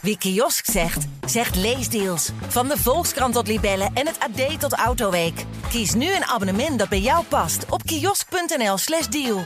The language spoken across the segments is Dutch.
Wie kiosk zegt, zegt leesdeals. Van de Volkskrant tot Libellen en het AD tot Autoweek. Kies nu een abonnement dat bij jou past op kiosk.nl/slash deal.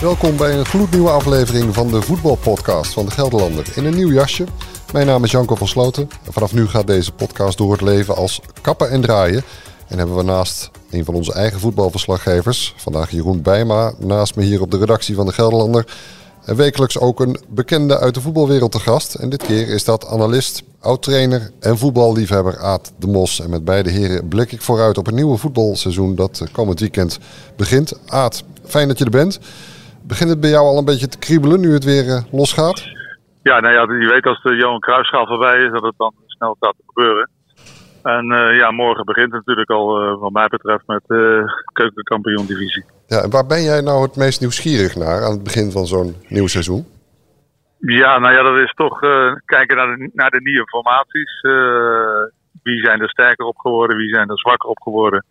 Welkom bij een gloednieuwe aflevering van de voetbalpodcast van de Gelderlander in een nieuw jasje. Mijn naam is Janko van Sloten en vanaf nu gaat deze podcast door het leven als kappen en draaien. En hebben we naast een van onze eigen voetbalverslaggevers, vandaag Jeroen Bijma, naast me hier op de redactie van de Gelderlander, en wekelijks ook een bekende uit de voetbalwereld te gast. En dit keer is dat analist, oud-trainer en voetballiefhebber Aad de Mos. En met beide heren blik ik vooruit op een nieuwe voetbalseizoen dat komend weekend begint. Aad, fijn dat je er bent. Begint het bij jou al een beetje te kriebelen nu het weer uh, losgaat? Ja, nou ja, je weet als de Johan Cruijffschaal voorbij is dat het dan snel gaat gebeuren. En uh, ja, morgen begint het natuurlijk al, uh, wat mij betreft, met de keukenkampioen divisie. Ja, en waar ben jij nou het meest nieuwsgierig naar aan het begin van zo'n nieuw seizoen? Ja, nou ja, dat is toch kijken naar de, naar de nieuwe formaties. wie zijn er sterker op geworden, wie zijn er zwakker op geworden.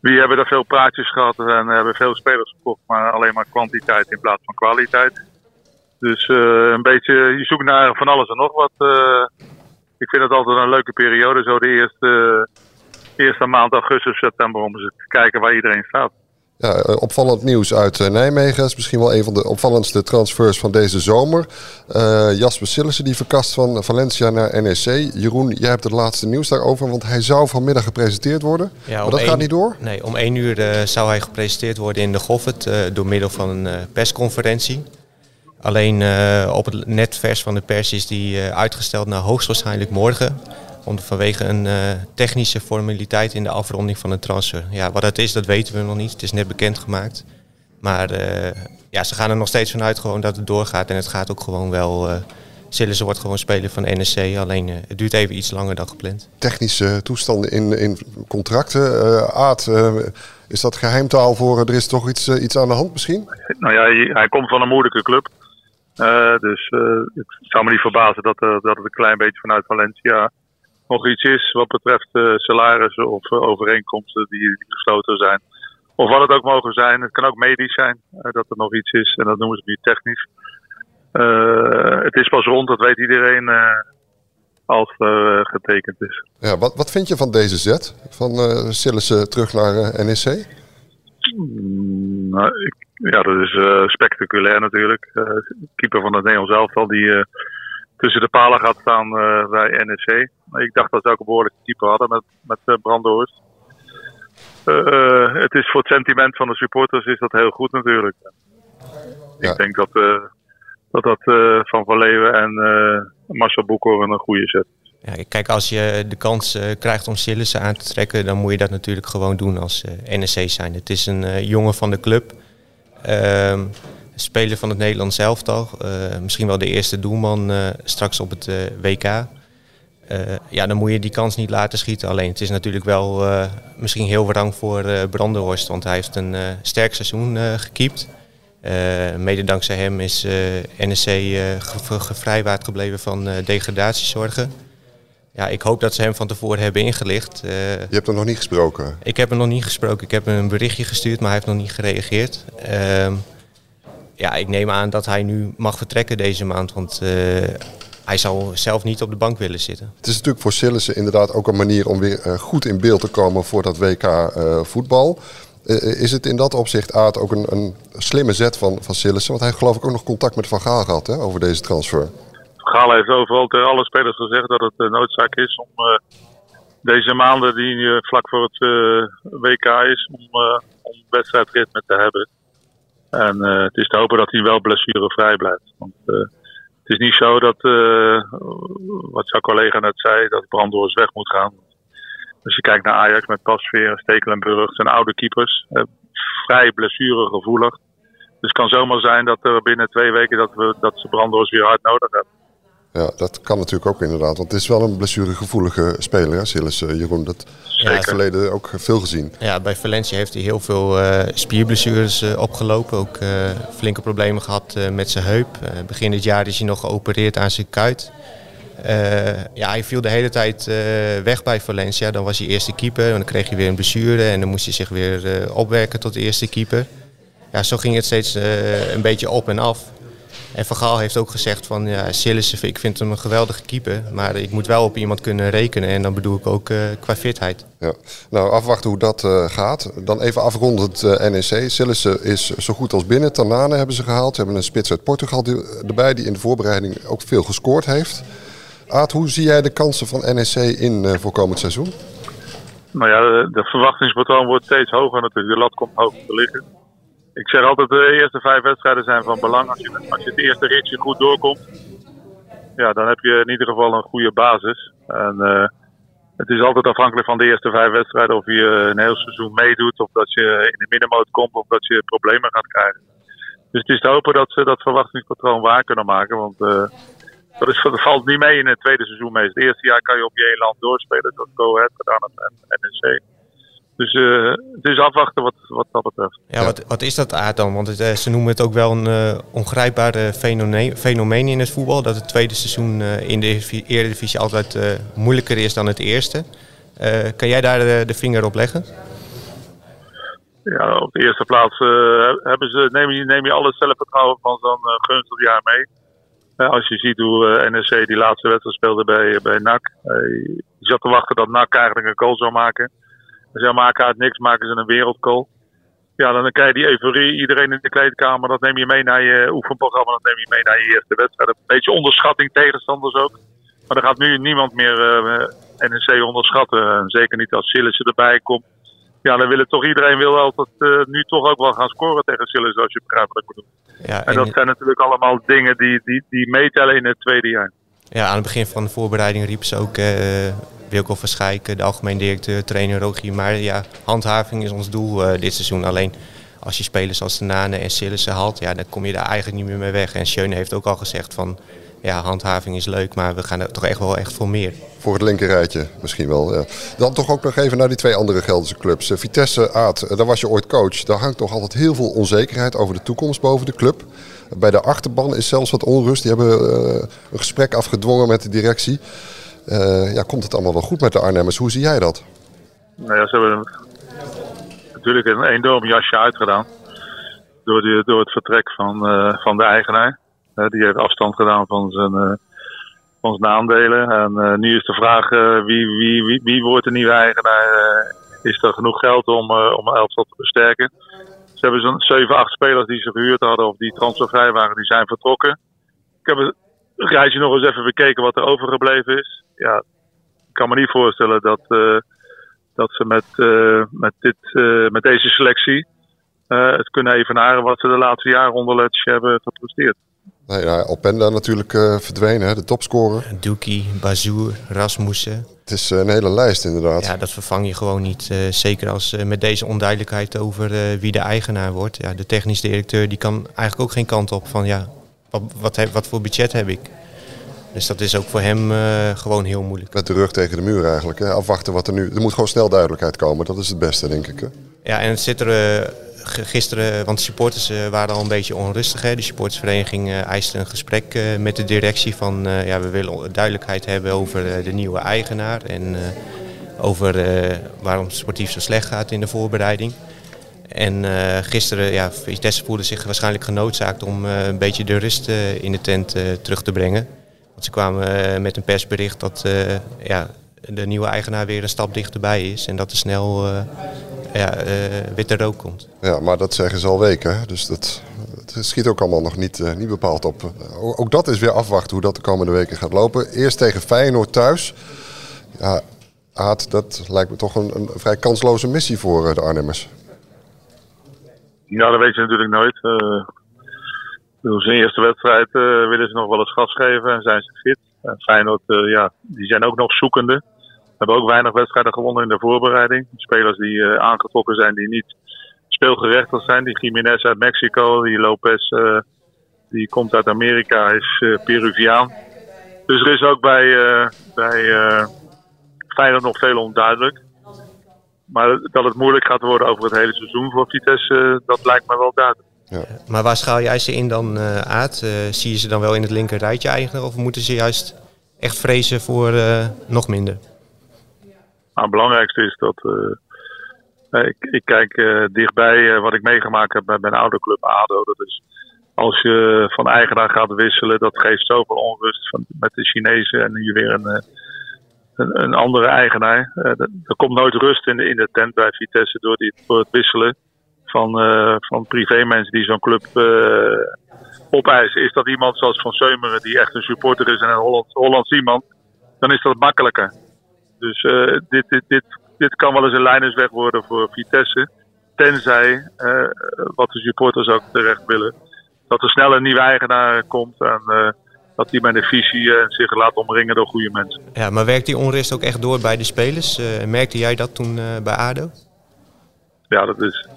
Wie hebben er veel praatjes gehad en hebben veel spelers gekocht, maar alleen maar kwantiteit in plaats van kwaliteit. Dus een beetje, je zoekt naar van alles en nog wat ik vind het altijd een leuke periode, zo de eerste, eerste maand augustus, september, om eens te kijken waar iedereen staat. Ja, eh, opvallend nieuws uit eh, Nijmegen. Dat is misschien wel een van de opvallendste transfers van deze zomer. Uh, Jasper Sillissen die verkast van Valencia naar NEC. Jeroen, jij hebt het laatste nieuws daarover, want hij zou vanmiddag gepresenteerd worden. Ja, maar dat gaat niet door? Nee, om één uur uh, zou hij gepresenteerd worden in de Goffert uh, door middel van een persconferentie. Alleen uh, op het netvers van de pers is die uh, uitgesteld naar hoogstwaarschijnlijk morgen. Om, vanwege een uh, technische formaliteit in de afronding van de transfer. Ja, wat dat is, dat weten we nog niet. Het is net bekendgemaakt. Maar ja, ze gaan er nog steeds vanuit gewoon dat het doorgaat. En het gaat ook gewoon wel. Sillissen wordt gewoon speler van NSC. Alleen het duurt even iets langer dan gepland. Technische toestanden in, in contracten. Aad, is dat geheimtaal voor er is toch iets, iets aan de hand misschien? Nou ja, hij, hij komt van een moeilijke club. Uh, dus het zou me niet verbazen dat, uh, dat het een klein beetje vanuit Valencia nog iets is wat betreft salarissen of overeenkomsten die, gesloten zijn. Of wat het ook mogen zijn. Het kan ook medisch zijn dat er nog iets is en dat noemen ze nu technisch. het is pas rond, dat weet iedereen als er getekend is. Ja, wat, wat vind je van deze zet? Van Sillissen terug naar NEC? Mm, nou, ik, ja, dat is uh, spectaculair natuurlijk. Uh, keeper van het Nederlands elftal die uh, tussen de palen gaat staan bij NEC. Ik dacht dat ze ook een behoorlijke keeper hadden met, met Brandhorst. het is voor het sentiment van de supporters is dat heel goed natuurlijk. Ja. Ik denk dat dat, dat Van Van Leeuwen en Marcel Boekhoorn een goede zet. Ja, kijk, als je de kans krijgt om Sillissen aan te trekken, dan moet je dat natuurlijk gewoon doen als NEC zijn. Het is een jongen van de club. Uh, speler van het Nederlands elftal. Uh, misschien wel de eerste doelman uh, straks op het uh, WK. ja, dan moet je die kans niet laten schieten. Alleen het is natuurlijk wel misschien heel wrang voor Brandenhorst. Want hij heeft een sterk seizoen gekiept. mede dankzij hem is NSC gevrijwaard gebleven van degradatiezorgen. Ja, ik hoop dat ze hem van tevoren hebben ingelicht. Uh, je hebt hem nog niet gesproken? Ik heb hem nog niet gesproken. Ik heb hem een berichtje gestuurd, maar hij heeft nog niet gereageerd. Uh, ja, ik neem aan dat hij nu mag vertrekken deze maand, want uh, hij zal zelf niet op de bank willen zitten. Het is natuurlijk voor Sillissen inderdaad ook een manier om weer goed in beeld te komen voor dat WK voetbal. is het in dat opzicht, Aad, ook een, een slimme zet van, van Sillissen? Want hij heeft geloof ik ook nog contact met Van Gaal gehad hè, over deze transfer. Gaal heeft overal tegen alle spelers gezegd dat het noodzaak is om uh, deze maanden die uh, vlak voor het WK is, om, om wedstrijdritme te hebben. En het is te hopen dat hij wel blessurevrij blijft. Want het is niet zo dat, wat jouw collega net zei, dat Brandhorst weg moet gaan. Als je kijkt naar Ajax met Pasveer, Stekelenburg, zijn oude keepers, vrij blessuregevoelig. Dus het kan zomaar zijn dat er binnen twee weken dat, we, dat ze Brandhorst weer hard nodig hebben. Ja, dat kan natuurlijk ook inderdaad. Want het is wel een blessuregevoelige speler, hè, Silas uh, Jeroen. Dat heb ik verleden ook veel gezien. Ja, bij Valencia heeft hij heel veel uh, spierblessures uh, opgelopen. Ook flinke problemen gehad met zijn heup. begin dit jaar is hij nog geopereerd aan zijn kuit. ja, hij viel de hele tijd weg bij Valencia. Dan was hij eerste keeper. En dan kreeg hij weer een blessure. En dan moest hij zich weer opwerken tot de eerste keeper. Ja, zo ging het steeds een beetje op en af. En Van Gaal heeft ook gezegd van ja, Sillissen, ik vind hem een geweldige keeper. Maar ik moet wel op iemand kunnen rekenen. En dan bedoel ik ook uh, qua fitheid. Ja. Nou, afwachten hoe dat uh, gaat. Dan even afrondend uh, NEC. Sillissen is zo goed als binnen. Tanane hebben ze gehaald. Ze hebben een spits uit Portugal die, erbij die in de voorbereiding ook veel gescoord heeft. Aad, hoe zie jij de kansen van NEC in uh, voor komend seizoen? Nou ja, de, de verwachtingspatroon wordt steeds hoger natuurlijk. De lat komt hoger te liggen. Ik zeg altijd, de eerste vijf wedstrijden zijn van belang. Als je, als je het eerste ritje goed doorkomt, ja, dan heb je in ieder geval een goede basis. En uh, het is altijd afhankelijk van de eerste vijf wedstrijden of je een heel seizoen meedoet, of dat je in de middenmoot komt, of dat je problemen gaat krijgen. Dus het is te hopen dat ze dat verwachtingspatroon waar kunnen maken. Want uh, dat, is, valt niet mee in het tweede seizoen mee. Het eerste jaar kan je op je één land doorspelen. Dat Go Ahead gedaan en NEC. Dus uh, het is afwachten wat, wat dat betreft. Ja, wat, wat is dat aard dan? Want het, uh, ze noemen het ook wel een uh, ongrijpbare fenomeen, fenomeen in het voetbal. Dat het tweede seizoen in de Eredivisie altijd moeilijker is dan het eerste. kan jij daar de, de, vinger op leggen? Ja, op de eerste plaats hebben ze, neem, je, neem je alle zelfvertrouwen van zo'n gunstig jaar mee. als je ziet hoe NEC die laatste wedstrijd speelde bij, bij NAC. je zat te wachten dat NAC eigenlijk een goal zou maken. Ze maken uit niks, maken ze een wereldgoal. Ja, dan krijg je die euforie. Iedereen in de kleedkamer, dat neem je mee naar je oefenprogramma. Dat neem je mee naar je eerste wedstrijd. Een beetje onderschatting, tegenstanders ook. Maar er gaat nu niemand meer uh, NEC onderschatten. zeker niet als Sillissen erbij komt. Ja, dan wil het toch iedereen wil altijd uh, nu toch ook wel gaan scoren tegen Sillissen, als je begrijpt wat ik bedoel. Ja, en, en dat zijn natuurlijk allemaal dingen die, die, die meetellen in het tweede jaar. Ja, aan het begin van de voorbereiding riepen ze ook uh, Wilco Verschijken, de algemeen directeur, trainer Rogier. Maar ja, handhaving is ons doel uh, dit seizoen. Alleen als je spelers als de Nane en Sillissen haalt, ja, dan kom je daar eigenlijk niet meer mee weg. En Schöne heeft ook al gezegd van, ja, handhaving is leuk, maar we gaan er toch echt wel echt voor meer. Voor het linkerrijtje misschien wel, ja. Dan toch ook nog even naar die twee andere Gelderse clubs. Uh, Vitesse, Aad, daar was je ooit coach. Daar hangt toch altijd heel veel onzekerheid over de toekomst boven de club. Bij de achterban is zelfs wat onrust. Die hebben uh, een gesprek afgedwongen met de directie. Uh, ja, komt het allemaal wel goed met de Arnhemmers? Hoe zie jij dat? Nou ja, ze hebben natuurlijk een enorm jasje uitgedaan. Door, die, door het vertrek van, uh, van de eigenaar. Uh, die heeft afstand gedaan van zijn, van zijn aandelen. En nu is de vraag wie, wie, wie, wie wordt de nieuwe eigenaar? is er genoeg geld om, om Elftal te versterken? Ze hebben zo'n 7, 8 spelers die ze gehuurd hadden of die transfervrij waren, die zijn vertrokken. Ik heb het reisje nog eens even bekeken wat er overgebleven is. Ja, ik kan me niet voorstellen dat, dat ze met, uh, met, dit, uh, met deze selectie het kunnen evenaren wat ze de laatste jaren onder Letch hebben gepresteerd. Nou ja, Openda natuurlijk verdwenen, de topscorer. Doekie, Bazoer, Rasmussen. Het is een hele lijst inderdaad. Ja, dat vervang je gewoon niet. Uh, zeker als uh, met deze onduidelijkheid over uh, wie de eigenaar wordt. Ja, de technisch directeur die kan eigenlijk ook geen kant op van ja, wat, wat, heb, wat voor budget heb ik? Dus dat is ook voor hem gewoon heel moeilijk. Met de rug tegen de muur eigenlijk. Hè? Afwachten wat er nu... Er moet gewoon snel duidelijkheid komen. Dat is het beste, denk ik. Hè? Ja, en het zit er gisteren, want de supporters uh, waren al een beetje onrustig. Hè. De supportersvereniging uh, eiste een gesprek uh, met de directie van ja, we willen duidelijkheid hebben over de nieuwe eigenaar en over waarom het sportief zo slecht gaat in de voorbereiding. En gisteren, ja, Vitesse voelde zich waarschijnlijk genoodzaakt om een beetje de rust in de tent terug te brengen. Want ze kwamen met een persbericht dat ja, de nieuwe eigenaar weer een stap dichterbij is en dat er snel ja, uh, witte rook komt. Ja, maar dat zeggen ze al weken. Hè? Dus dat, het schiet ook allemaal nog niet, uh, niet bepaald op. Ook dat is weer afwachten hoe dat de komende weken gaat lopen. Eerst tegen Feyenoord thuis. Ja, Aad, dat lijkt me toch een, een vrij kansloze missie voor uh, de Arnhemmers. Ja, dat weet je natuurlijk nooit. Uh, zijn eerste wedstrijd willen ze nog wel eens gas geven en zijn ze fit. Feyenoord, ja, die zijn ook nog zoekende. Hebben ook weinig wedstrijden gewonnen in de voorbereiding. Spelers die uh, aangetrokken zijn die niet speelgerechtigd zijn. Die Jiménez uit Mexico, die Lopez uh, die komt uit Amerika, is uh, Peruviaan. Dus er is ook bij, bij Feyenoord nog veel onduidelijk. Maar dat het moeilijk gaat worden over het hele seizoen voor Vitesse, dat lijkt me wel duidelijk. Ja. Maar waar schaal jij ze in dan uit? zie je ze dan wel in het linker rijtje eigenlijk? Of moeten ze juist echt vrezen voor nog minder? Maar het belangrijkste is dat uh, ik, ik, kijk uh, dichtbij uh, wat ik meegemaakt heb bij mijn oude club ADO. Dat is als je van eigenaar gaat wisselen, dat geeft zoveel onrust van, met de Chinezen en nu weer een, een, een andere eigenaar. er komt nooit rust in de, in de tent bij Vitesse door, die, door het wisselen van, uh, van privémensen die zo'n club uh, opeisen. Is dat iemand zoals Van Seumeren, die echt een supporter is en een Holland, Hollands iemand, dan is dat makkelijker. Dus uh, dit, dit, dit, dit kan wel eens een lijnersweg worden voor Vitesse. Tenzij, wat de supporters ook terecht willen, dat er snel een nieuwe eigenaar komt en dat die met een visie zich laat omringen door goede mensen. Ja, maar werkt die onrust ook echt door bij de spelers? merkte jij dat toen bij ADO? Ja, dat is,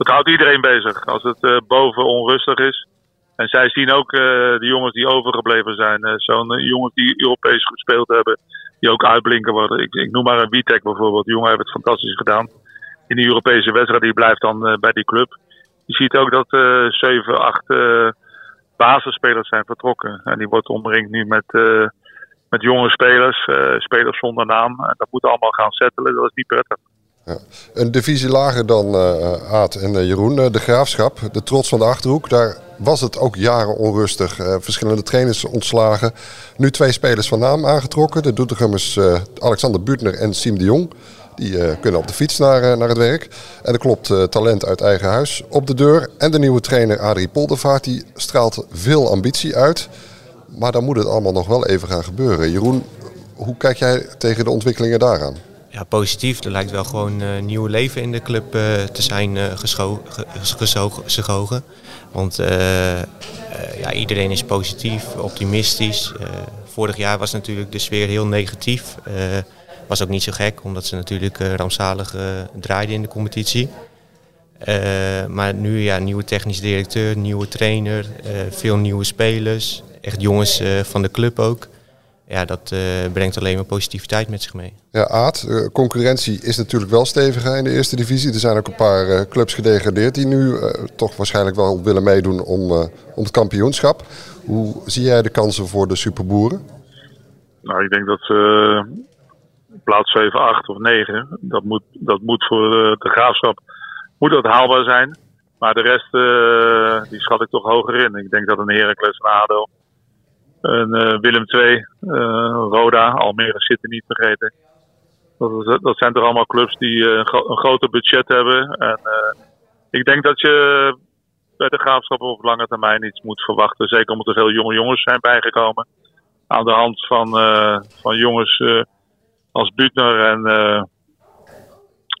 dat houdt iedereen bezig. Als het uh, boven onrustig is. En zij zien ook uh, de jongens die overgebleven zijn. Uh, Zo'n jongens die Europees gespeeld hebben. Die ook uitblinken worden. Ik, ik noem maar een Witek bijvoorbeeld. Die jongen heeft het fantastisch gedaan. In die Europese wedstrijd. Die blijft dan bij die club. Je ziet ook dat zeven, acht basisspelers zijn vertrokken. En die wordt omringd nu met, met jonge spelers. spelers zonder naam. En dat moet allemaal gaan settelen. Dat is niet prettig. Een divisie lager dan uh, Aad en uh, Jeroen, uh, de Graafschap, de trots van de Achterhoek. Daar was het ook jaren onrustig. verschillende trainers ontslagen. Nu twee spelers van naam aangetrokken. De Doetinchemmers Alexander Buutner en Siem de Jong. Die kunnen op de fiets naar, naar het werk. En er klopt talent uit eigen huis op de deur. En de nieuwe trainer Adrie Poldervaart die straalt veel ambitie uit. Maar dan moet het allemaal nog wel even gaan gebeuren. Jeroen, hoe kijk jij tegen de ontwikkelingen daaraan? Ja, positief. Er lijkt wel gewoon uh, nieuw leven in de club uh, te zijn uh. Want ja, iedereen is positief, optimistisch. vorig jaar was natuurlijk de sfeer heel negatief. was ook niet zo gek, omdat ze natuurlijk rampzalig draaiden in de competitie. maar nu ja, nieuwe technisch directeur, nieuwe trainer, veel nieuwe spelers. Echt jongens van de club ook ja, dat uh, brengt alleen maar positiviteit met zich mee. Ja, Aad, uh, concurrentie is natuurlijk wel steviger in de eerste divisie. Er zijn ook een paar uh, clubs gedegradeerd die nu toch waarschijnlijk wel willen meedoen om, om het kampioenschap. Hoe zie jij de kansen voor de superboeren? Nou, ik denk dat plaats 7, 8 of 9, dat moet, dat moet voor de graafschap moet dat haalbaar zijn. Maar de rest, die schat ik toch hoger in. Ik denk dat een Heracles, ADO, en uh, Willem II, uh, Roda, Almere zitten niet vergeten. Dat, dat, zijn toch allemaal clubs die uh, een groter budget hebben. En ik denk dat je bij de graafschap op lange termijn iets moet verwachten. Zeker omdat er veel jonge jongens zijn bijgekomen. Aan de hand van, van jongens als Butner en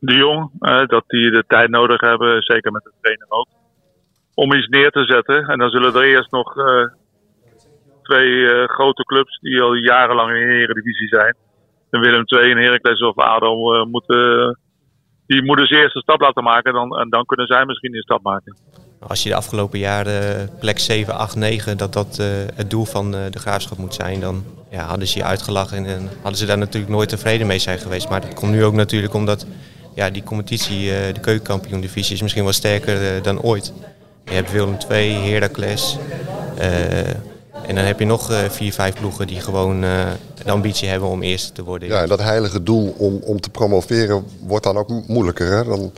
de Jong. dat die de tijd nodig hebben, zeker met de trainer ook. Om iets neer te zetten. En dan zullen er eerst nog twee uh, grote clubs die al jarenlang in de Eredivisie zijn. En Willem II en Heracles of ADO uh, moeten, die moeten ze eerst een stap laten maken. Dan, en dan kunnen zij misschien een stap maken. Als je de afgelopen jaren plek 7, 8, 9, dat dat het doel van de graafschap moet zijn, dan ja, hadden ze je uitgelachen en hadden ze daar natuurlijk nooit tevreden mee zijn geweest. Maar dat komt nu ook natuurlijk omdat ja, die competitie, de keukenkampioen divisie, is misschien wel sterker dan ooit. Je hebt Willem II, Heracles, en dan heb je nog uh, vier, vijf ploegen die gewoon uh, de ambitie hebben om eerste te worden. Ja, en dat heilige doel om, om te promoveren wordt dan ook moeilijker. Hè? Dan,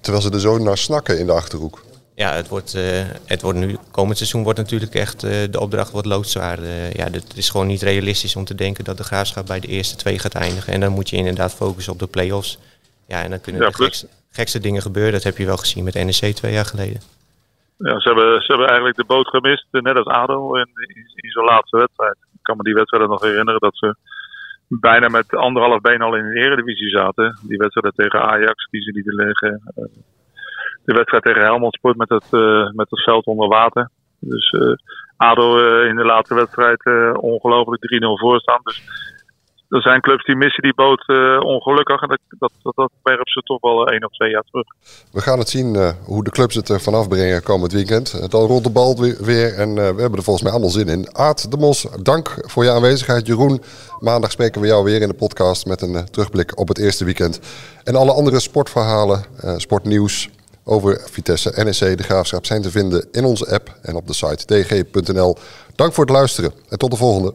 terwijl ze er zo naar snakken in de Achterhoek. Ja, het wordt, uh, het wordt nu, komend seizoen wordt natuurlijk echt de opdracht wordt loodzwaar. ja, het is gewoon niet realistisch om te denken dat de graafschap bij de eerste twee gaat eindigen. En dan moet je inderdaad focussen op de play-offs. Ja, en dan kunnen ja, de gekste, gekste dingen gebeuren. Dat heb je wel gezien met NEC twee jaar geleden. Ja, ze hebben, ze hebben eigenlijk de boot gemist, eh, net als ADO in, in, in zo'n laatste wedstrijd. Ik kan me die wedstrijd nog herinneren dat ze bijna met anderhalf been al in de eredivisie zaten. Die wedstrijd tegen Ajax, die ze niet leggen. Eh, de wedstrijd tegen Helmond Sport met het, uh, met het veld onder water. Dus uh, ADO in de laatste wedstrijd ongelooflijk 3-0 voorstaan. Dus er zijn clubs die missen die boot uh, ongelukkig. En dat, dat, werpen ze toch wel één of twee jaar terug. We gaan het zien uh, hoe de clubs het er vanaf brengen komend weekend. Dan rolt de bal weer en we hebben er volgens mij allemaal zin in. Aad de Mos, dank voor je aanwezigheid. Jeroen, maandag spreken we jou weer in de podcast met een terugblik op het eerste weekend. En alle andere sportverhalen, sportnieuws over Vitesse, NEC, de Graafschap zijn te vinden in onze app en op de site dg.nl. Dank voor het luisteren en tot de volgende.